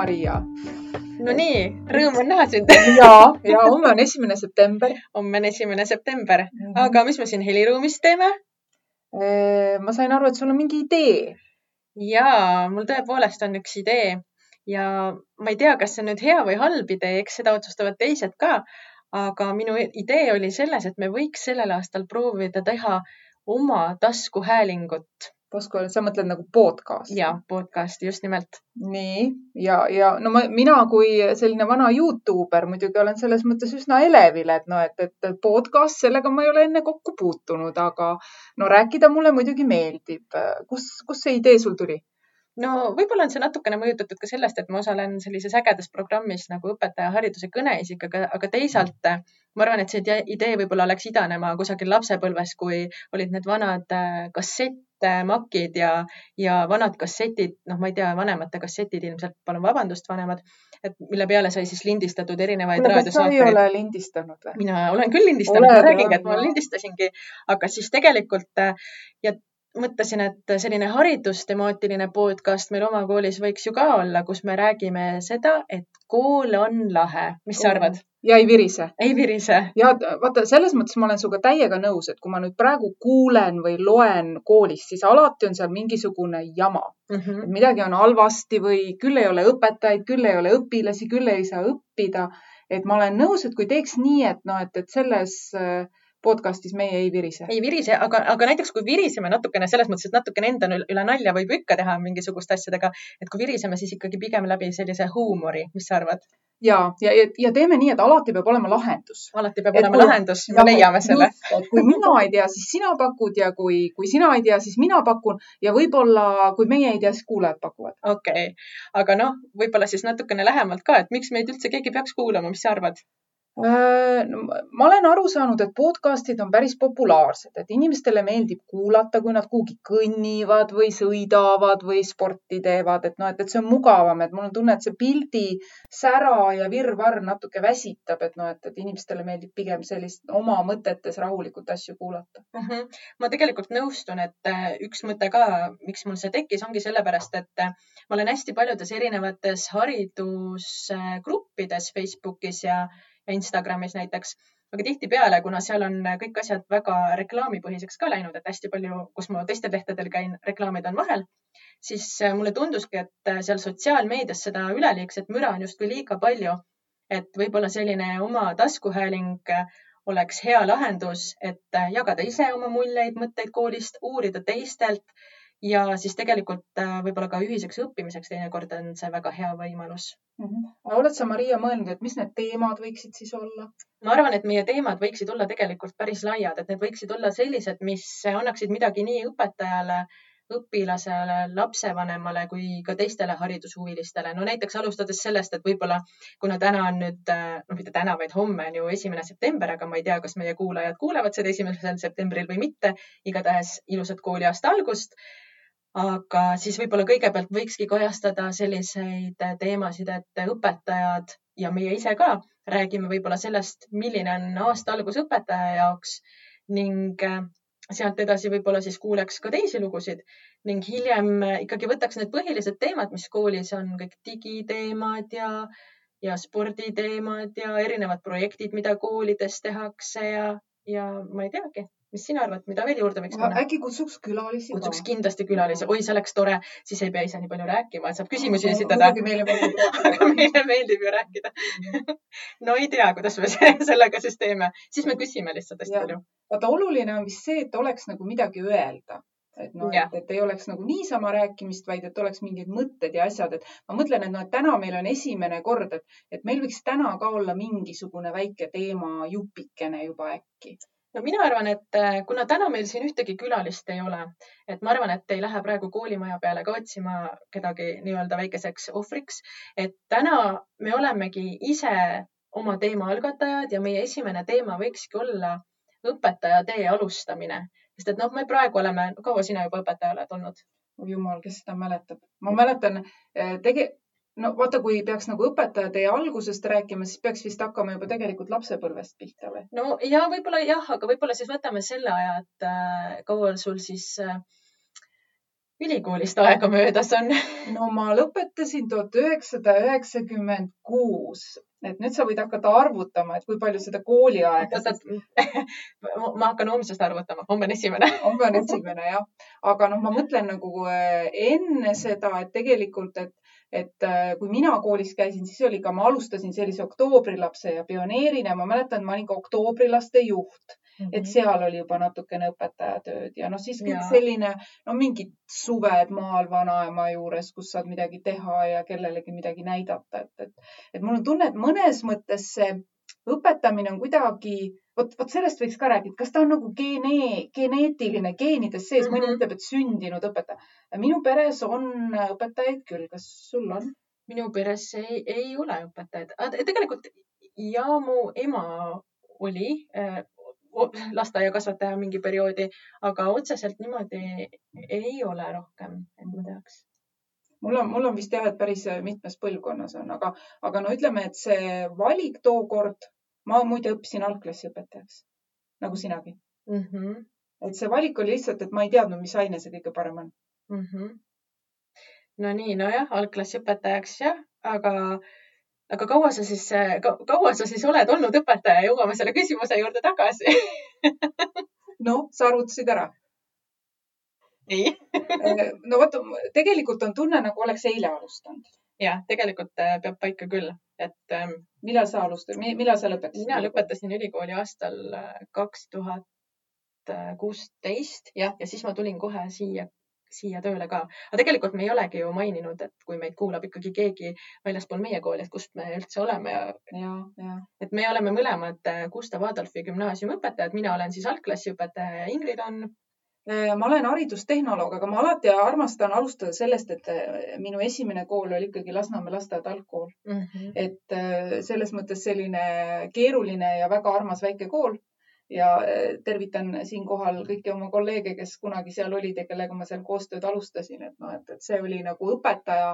Ingrid. no Maria. Nonii, rõõm on näha sind ja, ja homme on esimene september. homme on esimene september -hmm. aga mis me siin heliruumis teeme? ma sain aru, et sul on mingi idee. ja, mul tõepoolest on üks idee ja ma ei tea, kas see on nüüd hea või halb idee, eks seda otsustavad teised ka. aga minu idee oli selles, et me võiks sellel aastal proovida teha oma taskuhäälingut Posko, sa mõtled nagu podcast'i? ja, podcast'i just nimelt. nii ja, ja no ma, mina kui selline vana Youtuber muidugi olen selles mõttes üsna elevil, et noh, et, et podcast, sellega ma ei ole enne kokku puutunud, aga no rääkida mulle muidugi meeldib. kus, kust see idee sul tuli? no võib-olla on see natukene mõjutatud ka sellest, et ma osalen sellises ägedas programmis nagu õpetajahariduse kõneisik, aga, aga teisalt ma arvan, et see idee võib-olla läks idanema kusagil lapsepõlves, kui olid need vanad äh, kassettmakid ja, ja vanad kassetid, noh, ma ei tea, vanemate kassetid ilmselt, palun vabandust, vanemad, et mille peale sai siis lindistatud erinevaid raadiosaateid. sa ei ole lindistanud või? mina olen küll lindistanud, ma räägingi, et ma lindistasingi, aga siis tegelikult äh, ja mõtlesin, et selline haridustemaatiline podcast meil oma koolis võiks ju ka olla, kus me räägime seda, et kool on lahe. mis sa arvad? ja ei virise? ei virise. ja vaata, selles mõttes ma olen sinuga täiega nõus, et kui ma nüüd praegu kuulen või loen koolist, siis alati on seal mingisugune jama mm. -hmm. et midagi on halvasti või küll ei ole õpetajaid, küll ei ole õpilasi, küll ei saa õppida. et ma olen nõus, et kui teeks nii, et noh, et, et selles äh, podcast'is meie ei virise. ei virise, aga, aga näiteks kui viriseme natukene selles mõttes, et natukene enda üle nalja võib ikka teha mingisuguste asjadega, et kui viriseme, siis ikkagi pigem läbi sellise huumori, mis sa arvad? ja, ja, ja teeme nii, et alati peab olema lahendus. alati peab et olema kui, lahendus, me leiame selle. kui mina ei tea, siis sina pakud ja kui, kui sina ei tea, siis mina pakun ja võib-olla, kui meie ei tea, siis kuulajad pakuvad. okei okay., aga noh, võib-olla siis natukene lähemalt ka, et miks meid üldse keegi peaks kuulama, mis sa arvad? Äh, ma olen aru saanud, et podcast'id on päris populaarsed, et inimestele meeldib kuulata, kui nad kuhugi kõnnivad või sõidavad või sporti teevad, et noh, et, et see on mugavam, et mul on tunne, et see pildi sära ja virvarr natuke väsitab, et noh, et, et inimestele meeldib pigem sellist oma mõtetes rahulikult asju kuulata mm. -hmm. ma tegelikult nõustun, et äh, üks mõte ka, miks mul see tekkis, ongi sellepärast, et äh, ma olen hästi paljudes erinevates haridusgruppides Facebookis ja ja Instagramis näiteks. aga tihtipeale, kuna seal on kõik asjad väga reklaamipõhiseks ka läinud, et hästi palju, kus ma teistel lehtedel käin, reklaamid on vahel, siis mulle tunduski, et seal sotsiaalmeedias seda üleliigset müra on justkui liiga palju. et võib-olla selline oma taskuhääling oleks hea lahendus, et jagada ise oma muljeid, mõtteid koolist, uurida teistelt ja siis tegelikult äh, võib-olla ka ühiseks õppimiseks teinekord on see väga hea võimalus mm. -hmm. oled sa, Maria, mõelnud, et mis need teemad võiksid siis olla? ma arvan, et meie teemad võiksid olla tegelikult päris laiad, et need võiksid olla sellised, mis annaksid midagi nii õpetajale, õpilasele, lapsevanemale kui ka teistele haridushuvilistele. no näiteks alustades sellest, et võib-olla kuna täna on nüüd, äh, noh, mitte täna, vaid homme on ju esimene september, aga ma ei tea, kas meie kuulajad kuulevad seda esimesel septembril või mitte. igatahes ilusat kooliaasta algust aga siis võib-olla kõigepealt võikski kajastada selliseid teemasid, et õpetajad ja meie ise ka räägime võib-olla sellest, milline on aasta algus õpetaja jaoks ning äh, sealt edasi võib-olla siis kuuleks ka teisi lugusid ning hiljem ikkagi võtaks need põhilised teemad, mis koolis on, kõik digiteemad ja, ja sporditeemad ja erinevad projektid, mida koolides tehakse ja, ja ma ei teagi mis sina arvad, mida veel juurde võiks panna? äkki kutsuks külalisi? kutsuks kindlasti külalisi, oi, see oleks tore, siis ei pea ise nii palju rääkima, et saab küsimusi esitada. aga meile meeldib ju rääkida. No ei tea, kuidas me sellega siis teeme, siis me küsime lihtsalt hästi palju. vaata, oluline on vist see, et oleks nagu midagi öelda. Et noh, et, et ei oleks nagu niisama rääkimist, vaid et oleks mingid mõtted ja asjad, et ma mõtlen, et noh, et täna meil on esimene kord, et, et meil võiks täna ka olla mingisugune väike teema jupikene juba äkki no mina arvan, et äh, kuna täna meil siin ühtegi külalist ei ole, et ma arvan, et ei lähe praegu koolimaja peale ka otsima kedagi nii-öelda väikeseks ohvriks, et täna me olemegi ise oma teema algatajad ja meie esimene teema võikski olla õpetaja tee alustamine, sest et noh, me praegu oleme, kaua sina juba õpetaja oled olnud? jumal, kes seda mäletab, ma mäletan äh, tege-, no vaata, kui peaks nagu õpetaja teie algusest rääkima, siis peaks vist hakkama juba tegelikult lapsepõlvest pihta või? no ja võib-olla jah, aga võib-olla siis võtame selle aja, et äh, kaua sul siis äh, ülikoolist aega möödas on? no ma lõpetasin tuhat üheksasada üheksakümmend kuus, et nüüd sa võid hakata arvutama, et kui palju seda kooliaega. ma hakkan homsest arvutama, homme on esimene homme on esimene jah, aga noh, ma mõtlen nagu äh, enne seda, et tegelikult, et et äh, kui mina koolis käisin, siis oli ka, ma alustasin sellise oktoobrilapse ja pioneerina, ma mäletan, ma olin ka oktoobrilaste juht Mm -hmm. et seal oli juba natukene õpetajatööd ja noh, siis kõik selline, no mingid suved maal vanaema juures, kus saad midagi teha ja kellelegi midagi näidata, et, et, et mul on tunne, et mõnes mõttes see õpetamine on kuidagi, vot, vot sellest võiks ka rääkida, kas ta on nagu geene, geneetiline, geenides sees mm, -hmm. mõni mhm. ütleb, et sündinud õpetaja. minu peres on õpetajaid küll, kas sul on? minu peres ei, ei ole õpetajaid, tegelikult ja mu ema oli äh, lasteaiakasvataja mingi perioodi, aga otseselt niimoodi ei ole rohkem, et ma teaks mul on, mul on vist jah, et päris mitmes põlvkonnas on, aga, aga no ütleme, et see valik tookord, ma muide õppisin algklassi õpetajaks nagu sinagi mm. -hmm. et see valik oli lihtsalt, et ma ei teadnud, mis aine see kõige parem on mm. -hmm. no nii, nojah, algklassi õpetajaks jah, aga aga kaua sa siis ka,, kaua sa siis oled olnud õpetaja, jõuame selle küsimuse juurde tagasi noh, sa arvutasid ära? Ei äh, no vot, tegelikult on tunne, nagu oleks eile alustanud. jah, tegelikult äh, peab paika küll, et. Ähm, millal sa alustasid, millal sa lõpetasid? mina lõpetasin ülikooli aastal äh, kaks tuhat kuusteist jah, ja siis ma tulin kohe siia siia tööle ka. aga tegelikult me ei olegi ju maininud, et kui meid kuulab ikkagi keegi väljaspool meie kooli, et kust me üldse oleme ja, ja, ja. et me oleme mõlemad Gustav Adolfi gümnaasiumi õpetajad, mina olen siis algklassiõpetaja ja Ingrid on ma olen haridustehnoloog, aga ma alati armastan alustada sellest, et äh, minu esimene kool oli ikkagi Lasnamäe lasteaed algkool mm. -hmm. et selles mõttes selline keeruline ja väga armas väike kool ja tervitan siinkohal kõiki oma kolleege, kes kunagi seal olid ja kellega ma seal koostööd alustasin, et noh, et, et see oli nagu õpetaja,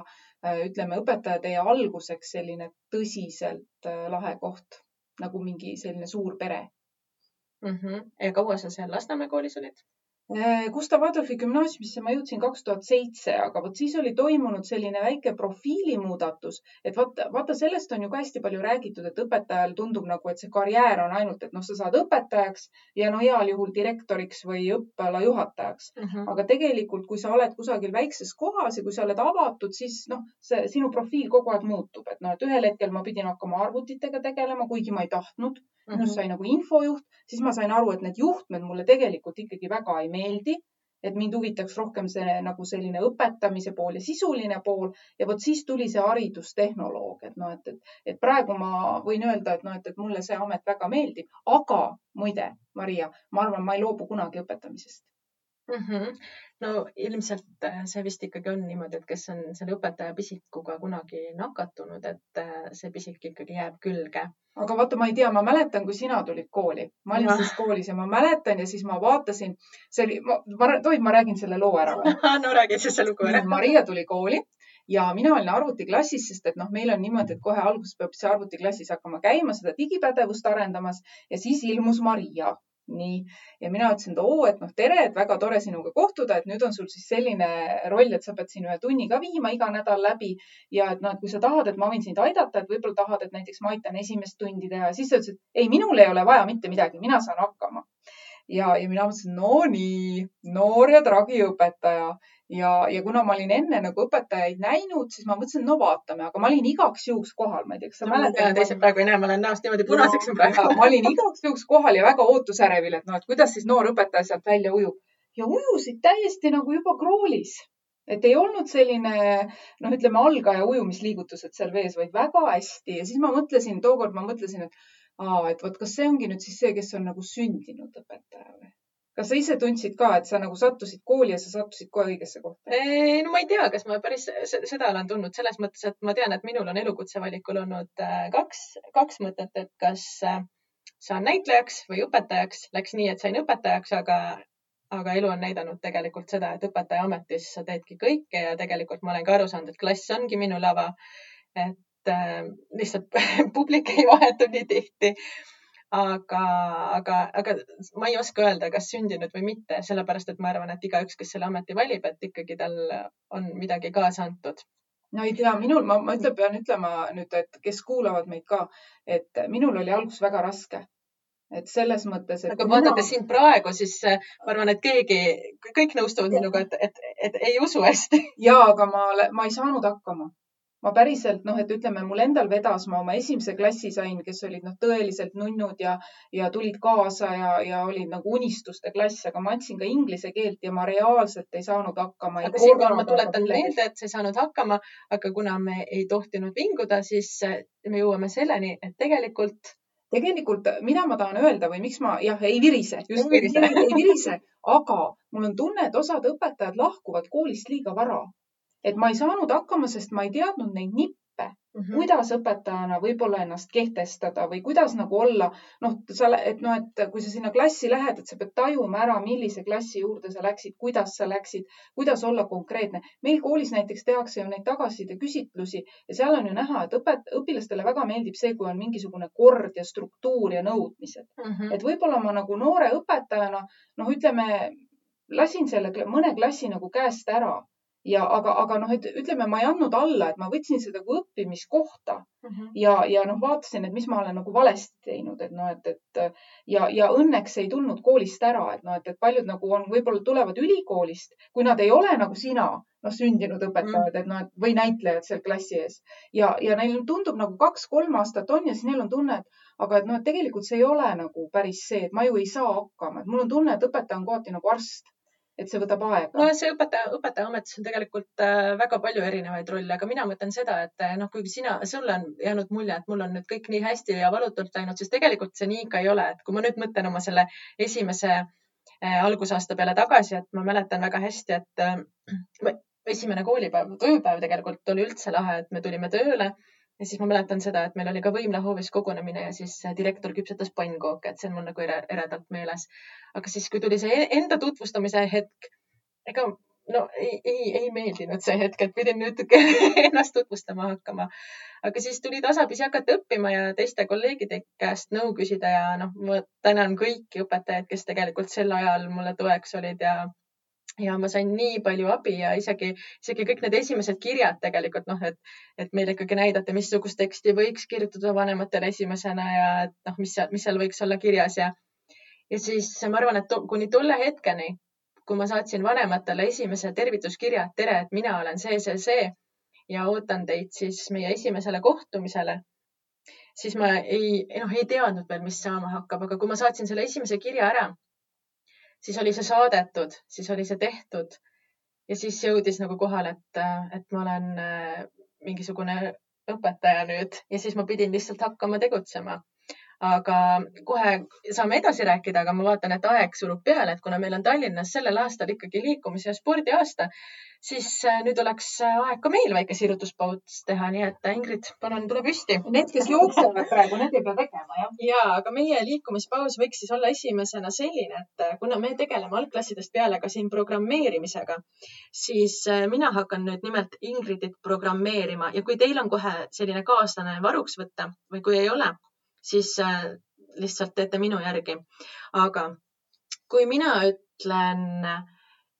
ütleme õpetaja teie alguseks selline tõsiselt lahe koht, nagu mingi selline suur pere mm. -hmm. ja kaua sa seal Lasnamäe koolis olid? Äh, Gustav Adolfi gümnaasiumisse ma jõudsin kaks tuhat seitse, aga vot siis oli toimunud selline väike profiilimuudatus, et vaata, vaata sellest on ju ka hästi palju räägitud, et õpetajal tundub nagu, et see karjäär on ainult, et noh, sa saad õpetajaks ja no heal juhul direktoriks või õppeala juhatajaks uh. Mhm. -huh. aga tegelikult, kui sa oled kusagil väikses kohas ja kui sa oled avatud, siis noh, see sinu profiil kogu aeg muutub, et noh, et ühel hetkel ma pidin hakkama arvutitega tegelema, kuigi ma ei tahtnud minust mm -hmm. sai nagu infojuht, siis ma sain aru, et need juhtmed mulle tegelikult ikkagi väga ei meeldi. Et mind huvitaks rohkem see nagu selline õpetamise pool ja sisuline pool. Ja vot siis tuli see haridustehnoloog, et noh, et, et, et praegu ma võin öelda, et noh, et, et mulle see amet väga meeldib, aga muide, Maria, ma arvan, ma ei loobu kunagi õpetamisest. Mm. -hmm no ilmselt äh, see vist ikkagi on niimoodi, et kes on selle õpetaja pisikuga kunagi nakatunud, et äh, see pisik ikkagi jääb külge. aga vaata, ma ei tea, ma mäletan, kui sina tulid kooli, ma olin ja. siis koolis ja ma mäletan ja siis ma vaatasin, see oli, ma, tohib, ma räägin selle loo ära või? no räägi siis see lugu ära. Maria tuli kooli ja mina olin arvutiklassis, sest et noh, meil on niimoodi, et kohe alguses peab see arvutiklassis hakkama käima, seda digipädevust arendamas ja siis ilmus Maria nii, ja mina ütlesin, et oo, et noh, tere, et väga tore sinuga kohtuda, et nüüd on sul siis selline roll, et sa pead siin ühe tunni ka viima iga nädal läbi. Ja et noh, et kui sa tahad, et ma võin sind aidata, et võib-olla tahad, et näiteks ma aitan esimest tundi teha, siis ta ütles, et ei, minul ei ole vaja mitte midagi, mina saan hakkama. Ja, ja mina mõtlesin, no nii, noor ja tragi õpetaja ja, ja kuna ma olin enne nagu õpetajaid näinud, siis ma mõtlesin, no vaatame, aga ma olin igaks juhuks kohal, ma ei tea, kas sa mäletad. teised praegu ei näe, ma olen näost niimoodi punaseks no, praegu. ma olin igaks juhuks kohal ja väga ootusärevil, et noh, et kuidas siis noor õpetaja sealt välja ujub ja ujusid täiesti nagu juba kroolis et ei olnud selline noh, ütleme algaja ujumisliigutused seal vees, vaid väga hästi ja siis ma mõtlesin, tookord ma mõtlesin, et aa, et vot kas see ongi nüüd siis see, kes on nagu sündinud õpetaja või? kas sa ise tundsid ka, et sa nagu sattusid kooli ja sa sattusid kohe õigesse kohta? no ma ei tea, kas ma päris seda olen tundnud selles mõttes, et ma tean, et minul on elukutse valikul olnud äh, kaks, kaks mõtet, et kas äh, saan näitlejaks või õpetajaks. Läks nii, et sain õpetajaks, aga, aga elu on näidanud tegelikult seda, et õpetaja ametis sa teedki kõike ja tegelikult ma olen ka aru saanud, et klass ongi minu lava. et lihtsalt publik ei vahetu nii tihti aga, aga, aga ma ei oska öelda, kas sündinud või mitte, sellepärast et ma arvan, et igaüks, kes selle ameti valib, et ikkagi tal on midagi kaasa antud no ei tea, minul, ma, ma ütlen, pean ütlema nüüd, et kes kuulavad meid ka, et minul oli alguses väga raske. et selles mõttes, et. aga vaadates mina... sind praegu, siis äh, ma arvan, et keegi, kõik nõustuvad minuga, et, et, et ei usu hästi. ja, aga ma, ma ei saanud hakkama ma päriselt noh, et ütleme, mul endal vedas, ma oma esimese klassi sain, kes olid noh, tõeliselt nunnud ja, ja tulid kaasa ja, ja olid nagu unistuste klass, aga ma andsin ka inglise keelt ja ma reaalselt ei saanud hakkama. aga siinkohal ma tuletan meelde, et sa ei saanud hakkama, aga kuna me ei tohtinud vinguda, siis äh, me jõuame selleni, et tegelikult tegelikult, mida ma tahan öelda või miks ma jah, ei virise, just ei virise, ei virise, aga mul on tunne, et osad õpetajad lahkuvad koolist liiga vara et ma ei saanud hakkama, sest ma ei teadnud neid nippe mm, -hmm. kuidas õpetajana võib-olla ennast kehtestada või kuidas nagu olla, noh, sa, et noh, et kui sa sinna klassi lähed, et sa pead tajuma ära, millise klassi juurde sa läksid, kuidas sa läksid, kuidas olla konkreetne. meil koolis näiteks tehakse ju neid tagasisideküsitlusi ja seal on ju näha, et õpet-, õpilastele väga meeldib see, kui on mingisugune kord ja struktuur ja nõudmised mm. -hmm. et võib-olla ma nagu noore õpetajana, noh, ütleme, lasin selle mõne klassi nagu käest ära ja aga, aga noh, et ütleme, ma ei andnud alla, et ma võtsin seda kui õppimiskohta mm -hmm. ja, ja noh, vaatasin, et mis ma olen nagu valesti teinud, et noh, et, et ja, ja õnneks ei tulnud koolist ära, et noh, et, et paljud nagu on, võib-olla tulevad ülikoolist, kui nad ei ole nagu sina, noh, sündinud õpetajad mm, -hmm. et noh, et või näitlejad seal klassi ees ja, ja neil tundub nagu kaks-kolm aastat on ja siis neil on tunne, et aga et noh, et tegelikult see ei ole nagu päris see, et ma ju ei saa hakkama, et mul on tunne, et õpetaja on kohati nagu arst et see võtab aega. no see õpetaja, õpetajaametis on tegelikult äh, väga palju erinevaid rolle, aga mina mõtlen seda, et äh, noh, kuigi sina, sulle on jäänud mulje, et mul on nüüd kõik nii hästi ja valutult läinud, siis tegelikult see nii ka ei ole, et kui ma nüüd mõtlen oma selle esimese äh, algusaasta peale tagasi, et ma mäletan väga hästi, et esimene koolipäev, tööpäev tegelikult oli üldse lahe, et me tulime tööle ja siis ma mäletan seda, et meil oli ka võimlahoovis kogunemine ja siis direktor küpsetas pannkooke, et see on mul nagu eredalt meeles. aga siis, kui tuli see enda tutvustamise hetk, ega no ei, ei, ei meeldinud see hetk, et pidin nüüd ennast tutvustama hakkama. aga siis tuli tasapisi hakata õppima ja teiste kolleegide käest nõu küsida ja noh, ma tänan kõiki õpetajaid, kes tegelikult sel ajal mulle toeks olid ja ja ma sain nii palju abi ja isegi, isegi kõik need esimesed kirjad tegelikult noh, et, et meile ikkagi näidati, missugust teksti võiks kirjutada vanematele esimesena ja et noh, mis seal, mis seal võiks olla kirjas ja, ja siis ma arvan, et to, kuni tolle hetkeni, kui ma saatsin vanematele esimese tervituskirja, et tere, et mina olen see, see, see ja ootan teid siis meie esimesele kohtumisele siis ma ei, noh, ei teadnud veel, mis saama hakkab, aga kui ma saatsin selle esimese kirja ära siis oli see saadetud, siis oli see tehtud. Ja siis jõudis nagu kohale, et, et ma olen äh, mingisugune õpetaja nüüd. Ja siis ma pidin lihtsalt hakkama tegutsema aga kohe saame edasi rääkida, aga ma vaatan, et aeg surub peale, et kuna meil on Tallinnas sellel aastal ikkagi liikumise ja spordi aasta, siis äh, nüüd oleks äh, aeg ka meil väike sirutuspaus teha, nii et äh, Ingrid, palun tule püsti. Need, kes jooksevad praegu, need ei pea tegema, jah? ja, aga meie liikumispaus võiks siis olla esimesena selline, et kuna me tegeleme algklassidest peale ka siin programmeerimisega, siis mina hakkan nüüd nimelt Ingridit programmeerima ja kui teil on kohe selline kaaslane varuks võtta või kui ei ole, siis äh, lihtsalt teete minu järgi. aga kui mina ütlen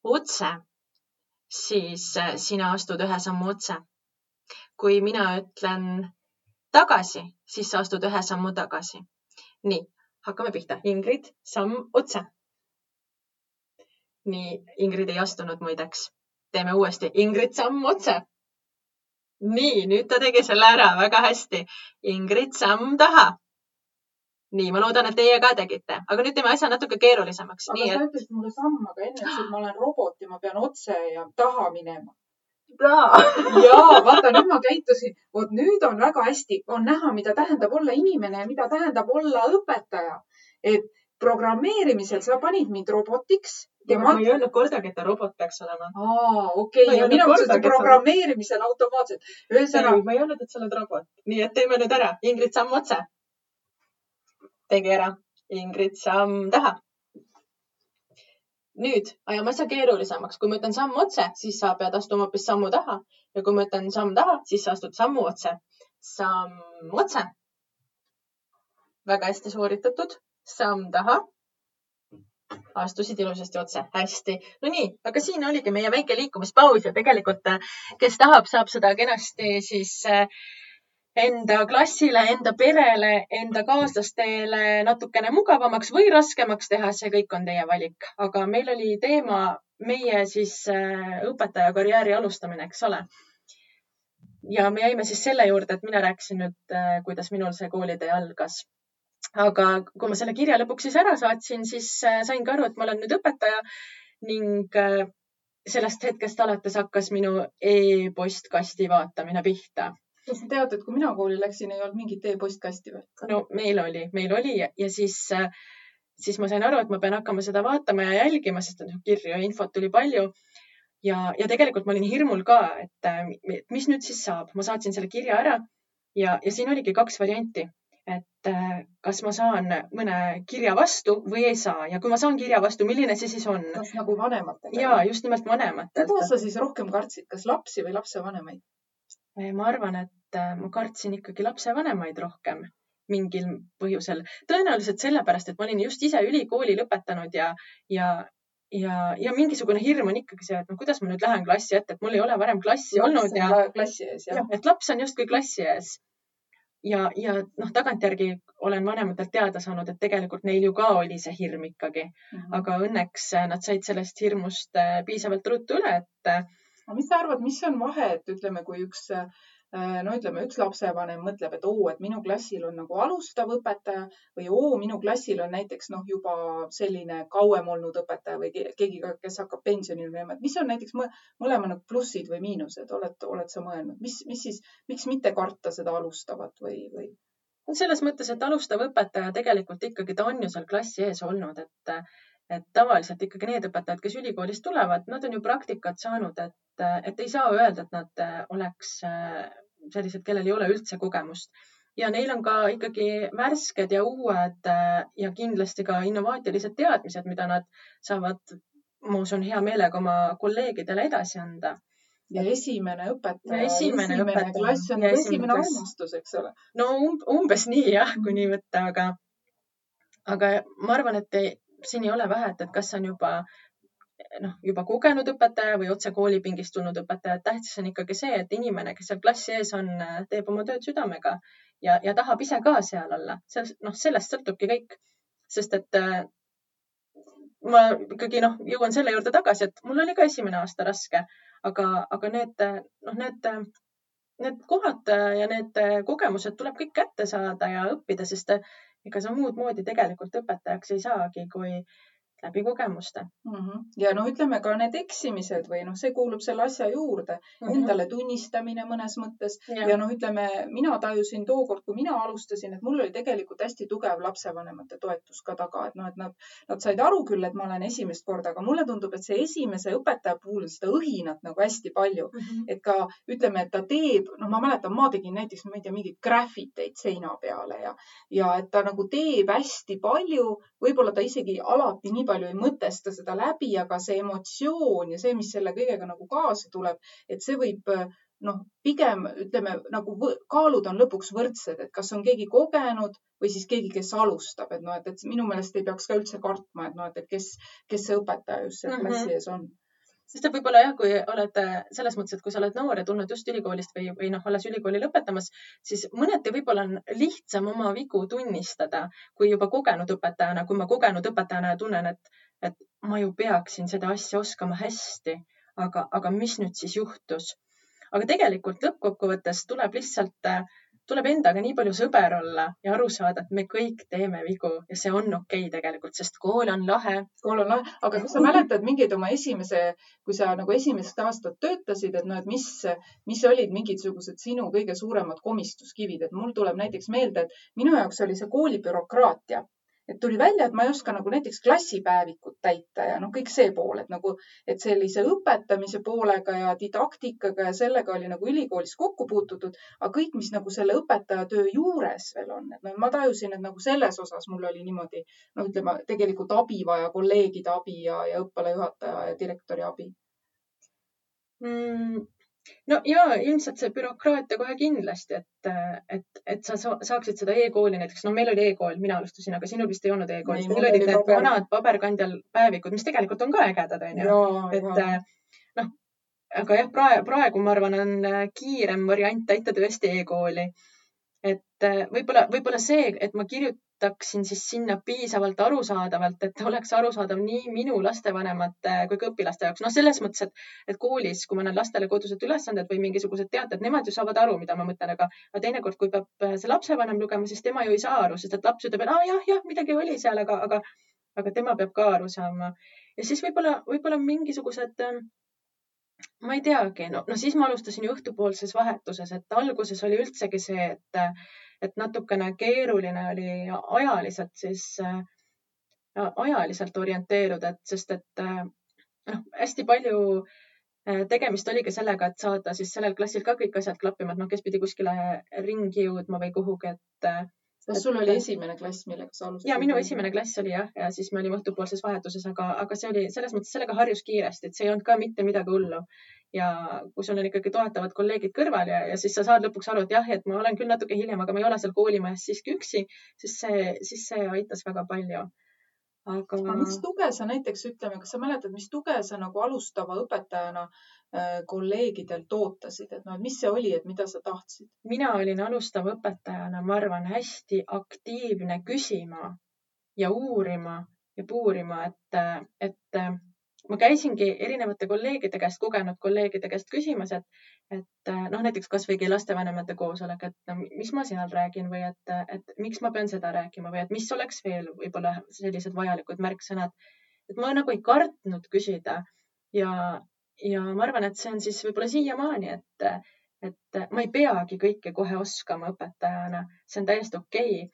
otse, siis äh, sina astud ühe sammu otse. kui mina ütlen tagasi, siis sa astud ühe sammu tagasi. nii, hakkame pihta. Ingrid, samm otse. nii, Ingrid ei astunud muideks. teeme uuesti. Ingrid, samm otse. nii, nüüd ta tegi selle ära väga hästi. Ingrid, samm taha nii, ma loodan, et teie ka tegite, aga nüüd teeme asja natuke keerulisemaks. aga nii, sa et... ütlesid mulle sammu, aga enne ütlesid, et ma olen robot ja ma pean otse ja taha minema. ja vaata, nüüd ma käitusin, vot nüüd on väga hästi, on näha, mida tähendab olla inimene ja mida tähendab olla õpetaja. et programmeerimisel sa panid mind robotiks ja ma, ma ei öelnud kordagi, et ta robot peaks olema. aa, okei okay., ja mina mõtlesin, programmeerimisel automaatselt. ühesõnaga. ma ei öelnud, et sa oled robot. nii et teeme nüüd ära. Ingrid, samm otse tegi ära. Ingrid, samm taha. nüüd ajame asja keerulisemaks. kui ma ütlen samm otse, siis sa pead astuma hoopis sammu taha ja kui ma ütlen samm taha, siis sa astud sammu otse. samm otse. väga hästi sooritatud, samm taha. astusid ilusasti otse, hästi. no nii, aga siin oligi meie väike liikumispaus ja tegelikult, kes tahab, saab seda kenasti siis äh, enda klassile, enda perele, enda kaaslastele natukene mugavamaks või raskemaks teha, see kõik on teie valik. aga meil oli teema meie siis äh, õpetaja karjääri alustamine, eks ole. ja me jäime siis selle juurde, et mina rääkisin nüüd, äh, kuidas minul see koolitee algas. aga kui ma selle kirja lõpuks siis ära saatsin, siis äh, sain ka aru, et ma olen nüüd õpetaja ning sellest hetkest alates hakkas minu e-postkasti vaatamine pihta kas sa tead, et kui mina kooli läksin, ei olnud mingit e-postkasti või? no meil oli, meil oli ja, siis, äh, siis ma sain aru, et ma pean hakkama seda vaatama ja jälgima, sest noh, kirju ja infot tuli palju. ja, ja tegelikult ma olin hirmul ka, et mis nüüd siis saab, ma saatsin selle kirja ära ja, ja siin oligi kaks varianti et äh, kas ma saan mõne kirja vastu või ei saa ja kui ma saan kirja vastu, milline see siis on? kas nagu vanematega? ja just nimelt vanematelt. keda sa siis rohkem kartsid, kas lapsi või lapsevanemaid? ma arvan, et äh, ma kartsin ikkagi lapsevanemaid rohkem mingil põhjusel. tõenäoliselt sellepärast, et ma olin just ise ülikooli lõpetanud ja, ja, ja, ja mingisugune hirm on ikkagi see, et no kuidas ma nüüd lähen klassi ette, et mul ei ole varem klassi laps olnud ja. klassi ees, jah ja,. et laps on justkui klassi ees. ja, ja noh, tagantjärgi olen vanematelt teada saanud, et tegelikult neil ju ka oli see hirm ikkagi mm. -hmm. aga õnneks nad said sellest hirmust äh, piisavalt ruttu üle, et aga mis sa arvad, mis on vahe, et ütleme, kui üks äh, no ütleme, üks lapsevanem mõtleb, et oo, et minu klassil on nagu alustav õpetaja või oo, minu klassil on näiteks noh, juba selline kauem olnud õpetaja või keegi, kes hakkab pensionile minema, et mis on näiteks mõlema nagu plussid või miinused, oled, oled sa mõelnud, mis, mis siis, miks mitte karta seda alustavat või, või? selles mõttes, et alustav õpetaja tegelikult ikkagi ta on ju seal klassi ees olnud, et et tavaliselt ikkagi need õpetajad, kes ülikoolist tulevad, nad on ju praktikat saanud, et, et ei saa öelda, et nad äh, oleks äh, sellised, kellel ei ole üldse kogemust. ja neil on ka ikkagi värsked ja uued äh, ja kindlasti ka innovaatilised teadmised, mida nad saavad, ma usun, hea meelega oma kolleegidele edasi anda ja esimene õpetaja, esimene, esimene klass on esimene, esimene armastus, eks ole. no um, umbes nii jah, kui nii võtta, aga, aga ma arvan, et ei, siin ei ole vahet, et kas on juba noh, juba kogenud õpetaja või otse koolipingist tulnud õpetaja, et tähtis on ikkagi see, et inimene, kes seal klassi ees on, teeb oma tööd südamega ja, ja tahab ise ka seal olla. sellest, noh, sellest sõltubki kõik, sest et äh, ma ikkagi noh, jõuan selle juurde tagasi, et mul oli ka esimene aasta raske, aga, aga need noh, need, need kohad ja need kogemused tuleb kõik kätte saada ja õppida, sest ega sa muud moodi tegelikult õpetajaks ei saagi, kui läbi kogemuste mm. -hmm. ja no ütleme ka need eksimised või noh, see kuulub selle asja juurde mm, -hmm. endale tunnistamine mõnes mõttes ja, ja noh, ütleme mina tajusin tookord, kui mina alustasin, et mul oli tegelikult hästi tugev lapsevanemate toetus ka taga, et noh, et nad, nad said aru küll, et ma olen esimest korda, aga mulle tundub, et see esimese õpetaja puhul seda õhinat nagu hästi palju mm, -hmm. et ka ütleme, et ta teeb, noh, ma mäletan, ma tegin näiteks, ma ei tea, mingeid graffiteid seina peale ja, ja et ta nagu teeb hästi palju, võib-olla ta isegi alati nii palju ei mõtesta seda läbi, aga see emotsioon ja see, mis selle kõigega nagu kaasa tuleb, et see võib noh, pigem ütleme nagu kaalud on lõpuks võrdsed, et kas on keegi kogenud või siis keegi, kes alustab, et noh, et, minu meelest ei peaks ka üldse kartma, et noh, et, kes, kes see õpetaja just seal mm -hmm. klassi ees on sest et võib-olla jah, kui oled selles mõttes, et kui sa oled noor ja tulnud just ülikoolist või, või noh, alles ülikooli lõpetamas, siis mõneti võib-olla on lihtsam oma vigu tunnistada kui juba kogenud õpetajana, kui ma kogenud õpetajana tunnen, et, et ma ju peaksin seda asja oskama hästi, aga, aga mis nüüd siis juhtus? aga tegelikult lõppkokkuvõttes tuleb lihtsalt äh, tuleb endaga nii palju sõber olla ja aru saada, et me kõik teeme vigu ja see on okei okay tegelikult, sest kool on lahe. kool on lahe, aga kas sa mäletad mingeid oma esimese, kui sa nagu esimest aastat töötasid, et noh, et mis, mis olid mingisugused sinu kõige suuremad komistuskivid, et mul tuleb näiteks meelde, et minu jaoks oli see kooli bürokraatia et tuli välja, et ma ei oska nagu näiteks klassipäevikut täita ja noh, kõik see pool, et nagu, et sellise õpetamise poolega ja didaktikaga ja sellega oli nagu ülikoolis kokku puututud, aga kõik, mis nagu selle õpetaja töö juures veel on, et noh, ma tajusin, et nagu selles osas mul oli niimoodi, no ütleme, tegelikult abi vaja, kolleegide abi ja, ja õppealajuhataja ja direktori abi. Mm no ja ilmselt see bürokraatia kohe kindlasti, et, et, et sa saaksid seda e-kooli näiteks, no meil oli e-kool, mina alustasin, aga sinul vist ei olnud e-kooli, teil olid need paber. vanad paberkandjal päevikud, mis tegelikult on ka ägedad, onju. et noh, aga jah, praegu, praegu ma arvan, on äh, kiirem variant täita tõesti e-kooli et äh, võib-olla, võib-olla see, et ma kirjutaksin siis sinna piisavalt arusaadavalt, et oleks arusaadav nii minu lastevanemate kui ka õpilaste jaoks. noh, selles mõttes, et, et koolis, kui ma annan lastele kodused ülesanded või mingisugused teated, nemad ju saavad aru, mida ma mõtlen, aga, aga teinekord, kui peab äh, see lapsevanem lugema, siis tema ju ei saa aru, sest et laps ütleb, et aa jah, jah, midagi oli seal, aga, aga, aga tema peab ka aru saama. ja siis võib-olla, võib-olla mingisugused äh, ma ei teagi, no, no siis ma alustasin ju õhtupoolses vahetuses, et alguses oli üldsegi see, et, et natukene keeruline oli ajaliselt siis äh,, ajaliselt orienteeruda, et sest et äh, noh, hästi palju äh, tegemist oligi sellega, et saada siis sellel klassil ka kõik asjad klappima, et noh, kes pidi kuskile ringi jõudma või kuhugi, et äh, kas sul oli esimene klass, millega sa alustasid? ja minu esimene klass oli jah, ja siis me olime õhtupoolses vahetuses, aga, aga see oli selles mõttes, sellega harjus kiiresti, et see ei olnud ka mitte midagi hullu. ja kui sul on ikkagi toetavad kolleegid kõrval ja, ja siis sa saad lõpuks aru, et jah, et ma olen küll natuke hiljem, aga ma ei ole seal koolimajas siiski üksi, siis see, siis see aitas väga palju aga. mis tuge sa näiteks ütleme, kas sa mäletad, mis tuge sa nagu alustava õpetajana Äh, kolleegidelt ootasid, et noh, et mis see oli, et mida sa tahtsid? mina olin alustava õpetajana, ma arvan, hästi aktiivne küsima ja uurima ja puurima, et, et ma käisingi erinevate kolleegide käest, kogenud kolleegide käest küsimas, et, et noh, näiteks kasvõi lastevanemate koosolek, et no, mis ma seal räägin või et, et miks ma pean seda rääkima või et mis oleks veel võib-olla sellised vajalikud märksõnad. et ma nagu ei kartnud küsida ja, ja ma arvan, et see on siis võib-olla siiamaani, et, et ma ei peagi kõike kohe oskama õpetajana, see on täiesti okei okay.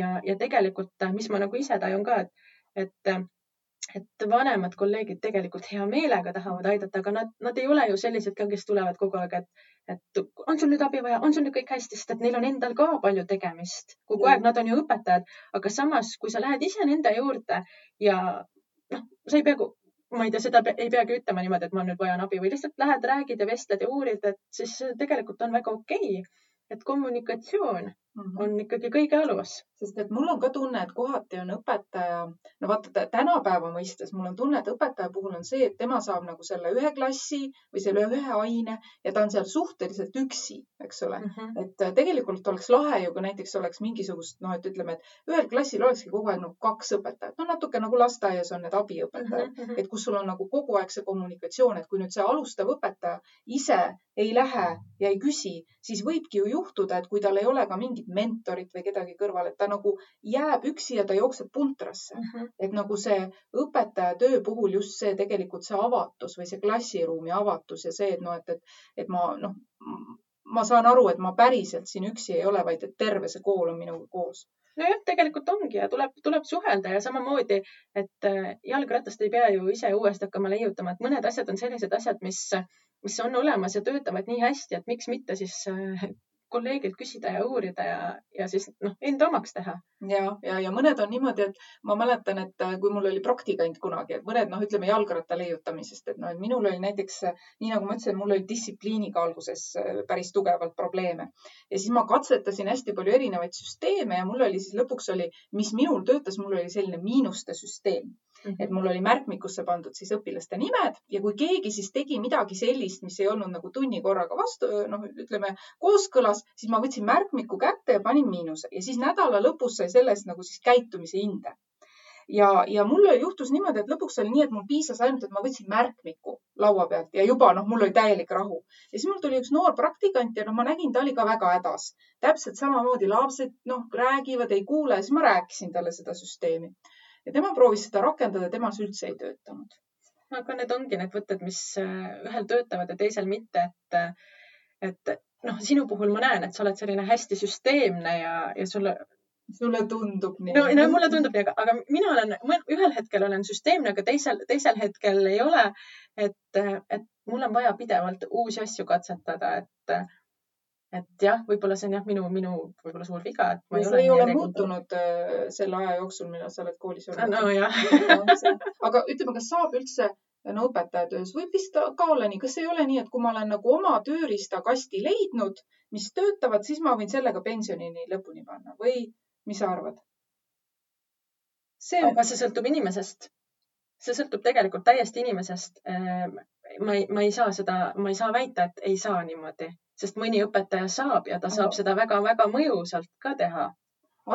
ja, ja tegelikult, mis ma nagu ise tajun ka, et, et et vanemad kolleegid tegelikult hea meelega tahavad aidata, aga nad, nad ei ole ju sellised ka, kes tulevad kogu aeg, et, et on sul nüüd abi vaja, on sul nüüd kõik hästi, sest et neil on endal ka palju tegemist. kogu aeg nad on ju õpetajad, aga samas, kui sa lähed ise nende juurde ja noh, sa ei pea ma ei tea, seda ei peagi ütlema niimoodi, et ma nüüd vajan abi või lihtsalt lähed, räägid ja vestled ja uurid, et siis tegelikult on väga okei okay et kommunikatsioon mm -hmm. on ikkagi kõige alus. sest et mul on ka tunne, et kohati on õpetaja, no vaata tänapäeva mõistes mul on tunne, et õpetaja puhul on see, et tema saab nagu selle ühe klassi või selle ühe aine ja ta on seal suhteliselt üksi, eks ole mm. -hmm. et äh, tegelikult oleks lahe ju, kui näiteks oleks mingisugust, noh, et ütleme, et ühel klassil olekski kogu aeg nagu kaks õpetajat, no natuke nagu lasteaias on need abiõpetajad mm, -hmm. et kus sul on nagu kogu aeg see kommunikatsioon, et kui nüüd see alustav õpetaja ise ei lähe ja ei küsi, siis võibki ju juhtuda, et kui tal ei ole ka mingit mentorit või kedagi kõrval, et ta nagu jääb üksi ja ta jookseb puntrasse. Mhm. -huh. et nagu see õpetaja töö puhul just see tegelikult see avatus või see klassiruumi avatus ja see, et noh, et, et, et ma noh, ma saan aru, et ma päriselt siin üksi ei ole, vaid et terve see kool on minuga koos nojah, tegelikult ongi ja tuleb, tuleb suhelda ja samamoodi, et äh, jalgratast ei pea ju ise uuesti hakkama leiutama, et mõned asjad on sellised asjad, mis, mis on olemas ja töötavad nii hästi, et miks mitte siis äh, kolleegilt küsida ja uurida ja, ja siis noh, enda omaks teha. ja, ja, ja mõned on niimoodi, et ma mäletan, et äh, kui mul oli praktikant kunagi, et mõned noh, ütleme jalgratta leiutamisest, et noh, et minul oli näiteks nii nagu ma ütlesin, mul oli distsipliiniga alguses äh, päris tugevalt probleeme ja siis ma katsetasin hästi palju erinevaid süsteeme ja mul oli siis lõpuks oli, mis minul töötas, mul oli selline miinuste süsteem. Et mul oli märkmikusse pandud siis õpilaste nimed ja kui keegi siis tegi midagi sellist, mis ei olnud nagu tunni korraga vastu, noh, ütleme kooskõlas, siis ma võtsin märkmiku kätte ja panin miinuse ja siis nädala lõpus sai sellest nagu siis käitumise hinde. ja, ja mul juhtus niimoodi, et lõpuks oli nii, et mul piisas ainult, et ma võtsin märkmiku laua pealt ja juba noh, mul oli täielik rahu. ja siis mul tuli üks noor praktikant ja noh, ma nägin, ta oli ka väga hädas. täpselt samamoodi lapsed noh, räägivad, ei kuule, siis ma rääkisin talle seda süsteemi ja tema proovis seda rakendada, temas üldse ei töötanud. aga need ongi need võtted, mis äh, ühel töötavad ja teisel mitte, et, et noh, sinu puhul ma näen, et sa oled selline hästi süsteemne ja, ja sulle sulle tundub nii? no, no mulle tundub nii, aga, aga mina olen, ühel hetkel olen süsteemne, aga teisel, teisel hetkel ei ole. et, et mul on vaja pidevalt uusi asju katsetada, et et jah, võib-olla see on jah, minu, minu võib-olla suur viga, et ma ei ole. see ei ole muutunud äh, selle aja jooksul, millal sa oled koolis olnud. nojah aga ütleme, kas saab üldse no õpetaja töös võib vist ka olla nii, kas ei ole nii, et kui ma olen nagu oma tööriistakasti leidnud, mis töötavad, siis ma võin sellega pensionini lõpuni panna või mis sa arvad? see, aga see sõltub inimesest. see sõltub tegelikult täiesti inimesest. Ma ei, ma ei saa seda, ma ei saa väita, et ei saa niimoodi, sest mõni õpetaja saab ja ta saab seda väga-väga mõjusalt ka teha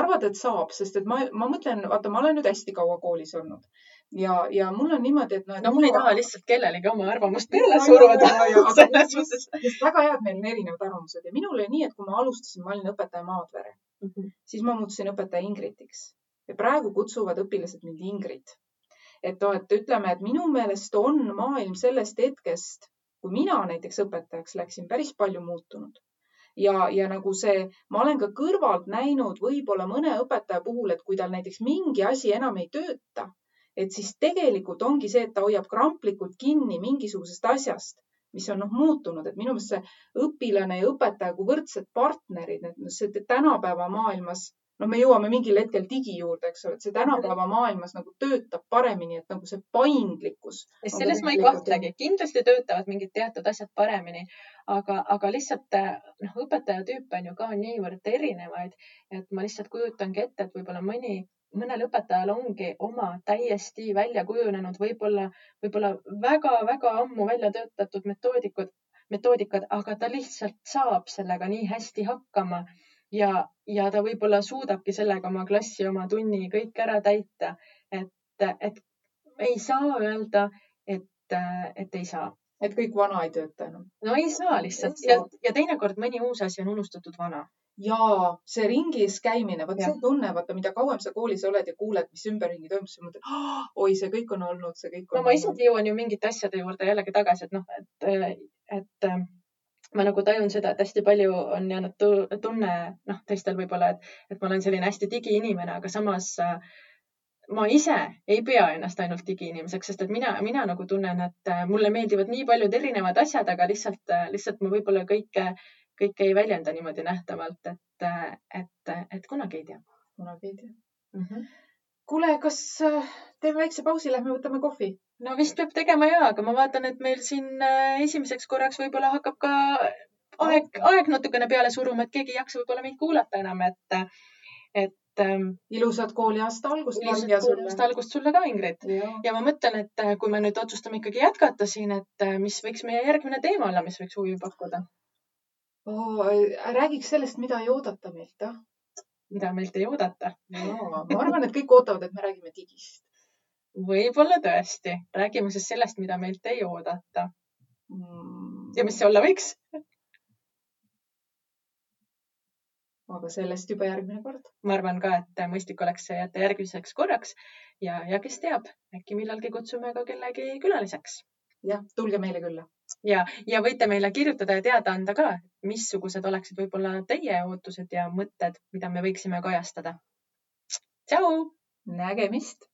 arvad, et saab, sest et ma, ma mõtlen, vaata, ma olen nüüd hästi kaua koolis olnud ja, ja mul on niimoodi, et noh. no mul ei taha lihtsalt kellelegi oma arvamust peale suruda. selles mõttes, sest väga hea, et meil on erinevad arvamused ja minul oli nii, et kui ma alustasin, ma olin õpetaja Maadvere mm, -hmm. siis ma muutusin õpetaja Ingritiks ja praegu kutsuvad õpilased mind Ingrid. Et noh, et ütleme, et minu meelest on maailm sellest hetkest, kui mina näiteks õpetajaks läksin, päris palju muutunud. Ja, ja nagu see, ma olen ka kõrvalt näinud võib-olla mõne õpetaja puhul, et kui tal näiteks mingi asi enam ei tööta, et siis tegelikult ongi see, et ta hoiab kramplikult kinni mingisugusest asjast, mis on noh muutunud, et minu meelest see õpilane ja õpetaja kui võrdsed partnerid, et noh, see tänapäeva maailmas noh, me jõuame mingil hetkel digi juurde, eks ole, et see tänapäeva maailmas nagu töötab paremini, et nagu see paindlikkus. selles ma ei kahtlegi, kindlasti töötavad mingid teatud asjad paremini, aga, aga lihtsalt noh, õpetajatüüpe on ju ka niivõrd erinevaid, et ma lihtsalt kujutangi ette, et võib-olla mõni mõnel õpetajal ongi oma täiesti välja kujunenud, võib-olla, võib-olla väga-väga ammu välja töötatud metoodikud, metoodikad, aga ta lihtsalt saab sellega nii hästi hakkama ja, ja ta võib-olla suudabki sellega oma klassi, oma tunni kõik ära täita. et, et ei saa öelda, et, et ei saa. et kõik vana ei tööta enam? no ei saa lihtsalt ja, ja teinekord mõni uus asi on unustatud vana ja see ringis käimine, vot see tunne, vaata, mida kauem sa koolis oled ja kuuled, mis ümberringi toimub, siis mõtled oh,, oi, see kõik on olnud, see kõik on. no ma isegi jõuan ju mingite asjade juurde jällegi tagasi, et noh, et, et ma nagu tajun seda, et hästi palju on jäänud tunne, noh, teistel võib-olla, et, et ma olen selline hästi digiinimene, aga samas äh, ma ise ei pea ennast ainult digiinimeseks, sest et mina, mina nagu tunnen, et äh, mulle meeldivad nii paljud erinevad asjad, aga lihtsalt, äh, lihtsalt ma võib-olla kõike, kõike ei väljenda niimoodi nähtavalt, et, et, et kunagi ei tea. kunagi ei tea mm. -hmm. kuule, kas teeme väikse pausi, lähme võtame kohvi? No vist peab tegema ja, aga ma vaatan, et meil siin äh, esimeseks korraks võib-olla hakkab ka aeg, aeg natukene peale suruma, et keegi ei jaksa võib-olla meid kuulata enam, et, et ähm,. ilusat kooliaasta algust. ilusat kooliaasta algust sulle ka, Ingrid. ja ma mõtlen, et äh, kui me nüüd otsustame ikkagi jätkata siin, et äh, mis võiks meie järgmine teema olla, mis võiks huvi pakkuda oh,? räägiks sellest, mida ei oodata meilt, ah mida meilt ei oodata. ma arvan, et kõik ootavad, et me räägime digist võib-olla tõesti, räägime siis sellest, mida meilt ei oodata mm.. ja mis see olla võiks? aga sellest juba järgmine kord. ma arvan ka, et mõistlik oleks see jätta järgmiseks korraks ja, ja kes teab, äkki millalgi kutsume ka kellegi külaliseks. jah, tulge meile külla. ja, ja võite meile kirjutada ja teada anda ka, missugused oleksid võib-olla teie ootused ja mõtted, mida me võiksime kajastada. tšau. nägemist